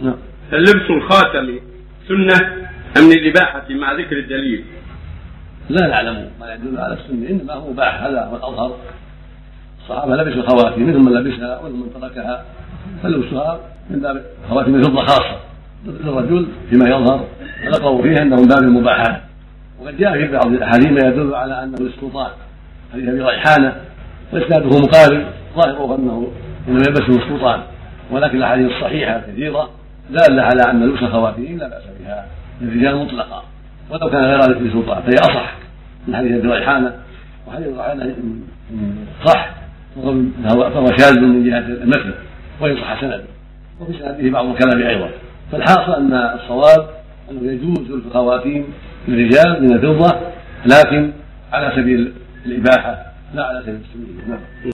نعم. لبس الخاتم سنة أم للإباحة مع ذكر الدليل؟ لا نعلم ما يدل على السنة إنما هو مباح هذا هو الأظهر. الصحابة لبسوا الخواتم منهم من لبسها ومنهم من تركها. فلبسها من باب خواتم الفضة خاصة. للرجل فيما يظهر ذكروا فيها أنه من باب المباحات. وقد جاء في بعض الأحاديث ما يدل على أنه للسلطان حديث أبي ريحانة وإسناده مقارب ظاهره أنه إنما يلبسه السلطان ولكن الأحاديث الصحيحة كثيرة. دالة على أن لبس الخواتيم لا بأس بها. للرجال مطلقا. ولو كان غير ذلك سلطان فهي أصح. من حديث أبي ريحانة. وحديث ريحانة صح. فهو شاذ من جهة المتن وإن صح سنده. وفي سنده بعض الكلام أيضا. فالحاصل أن الصواب أنه يجوز لبس الخواتيم للرجال من الفضة لكن على سبيل الإباحة لا على سبيل السنة نعم.